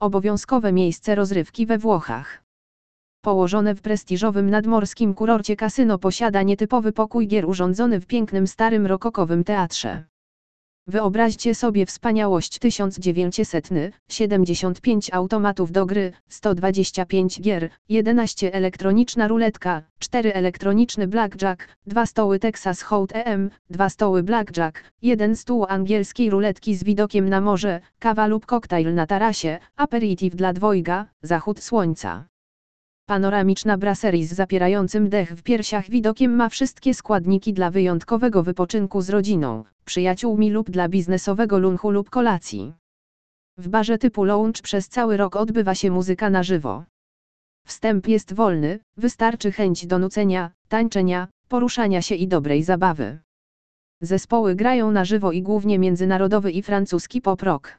Obowiązkowe miejsce rozrywki we Włochach. Położone w prestiżowym nadmorskim kurorcie kasyno posiada nietypowy pokój gier urządzony w pięknym starym rokokowym teatrze. Wyobraźcie sobie wspaniałość 1900, 75 automatów do gry, 125 gier, 11 elektroniczna ruletka, 4 elektroniczny blackjack, 2 stoły Texas Hold'em, 2 stoły blackjack, 1 stół angielskiej ruletki z widokiem na morze, kawa lub koktajl na tarasie, aperitif dla dwojga, zachód słońca. Panoramiczna brasserie z zapierającym dech w piersiach widokiem ma wszystkie składniki dla wyjątkowego wypoczynku z rodziną, przyjaciółmi lub dla biznesowego lunchu lub kolacji. W barze typu lounge przez cały rok odbywa się muzyka na żywo. Wstęp jest wolny, wystarczy chęć do nucenia, tańczenia, poruszania się i dobrej zabawy. Zespoły grają na żywo i głównie międzynarodowy i francuski pop rock.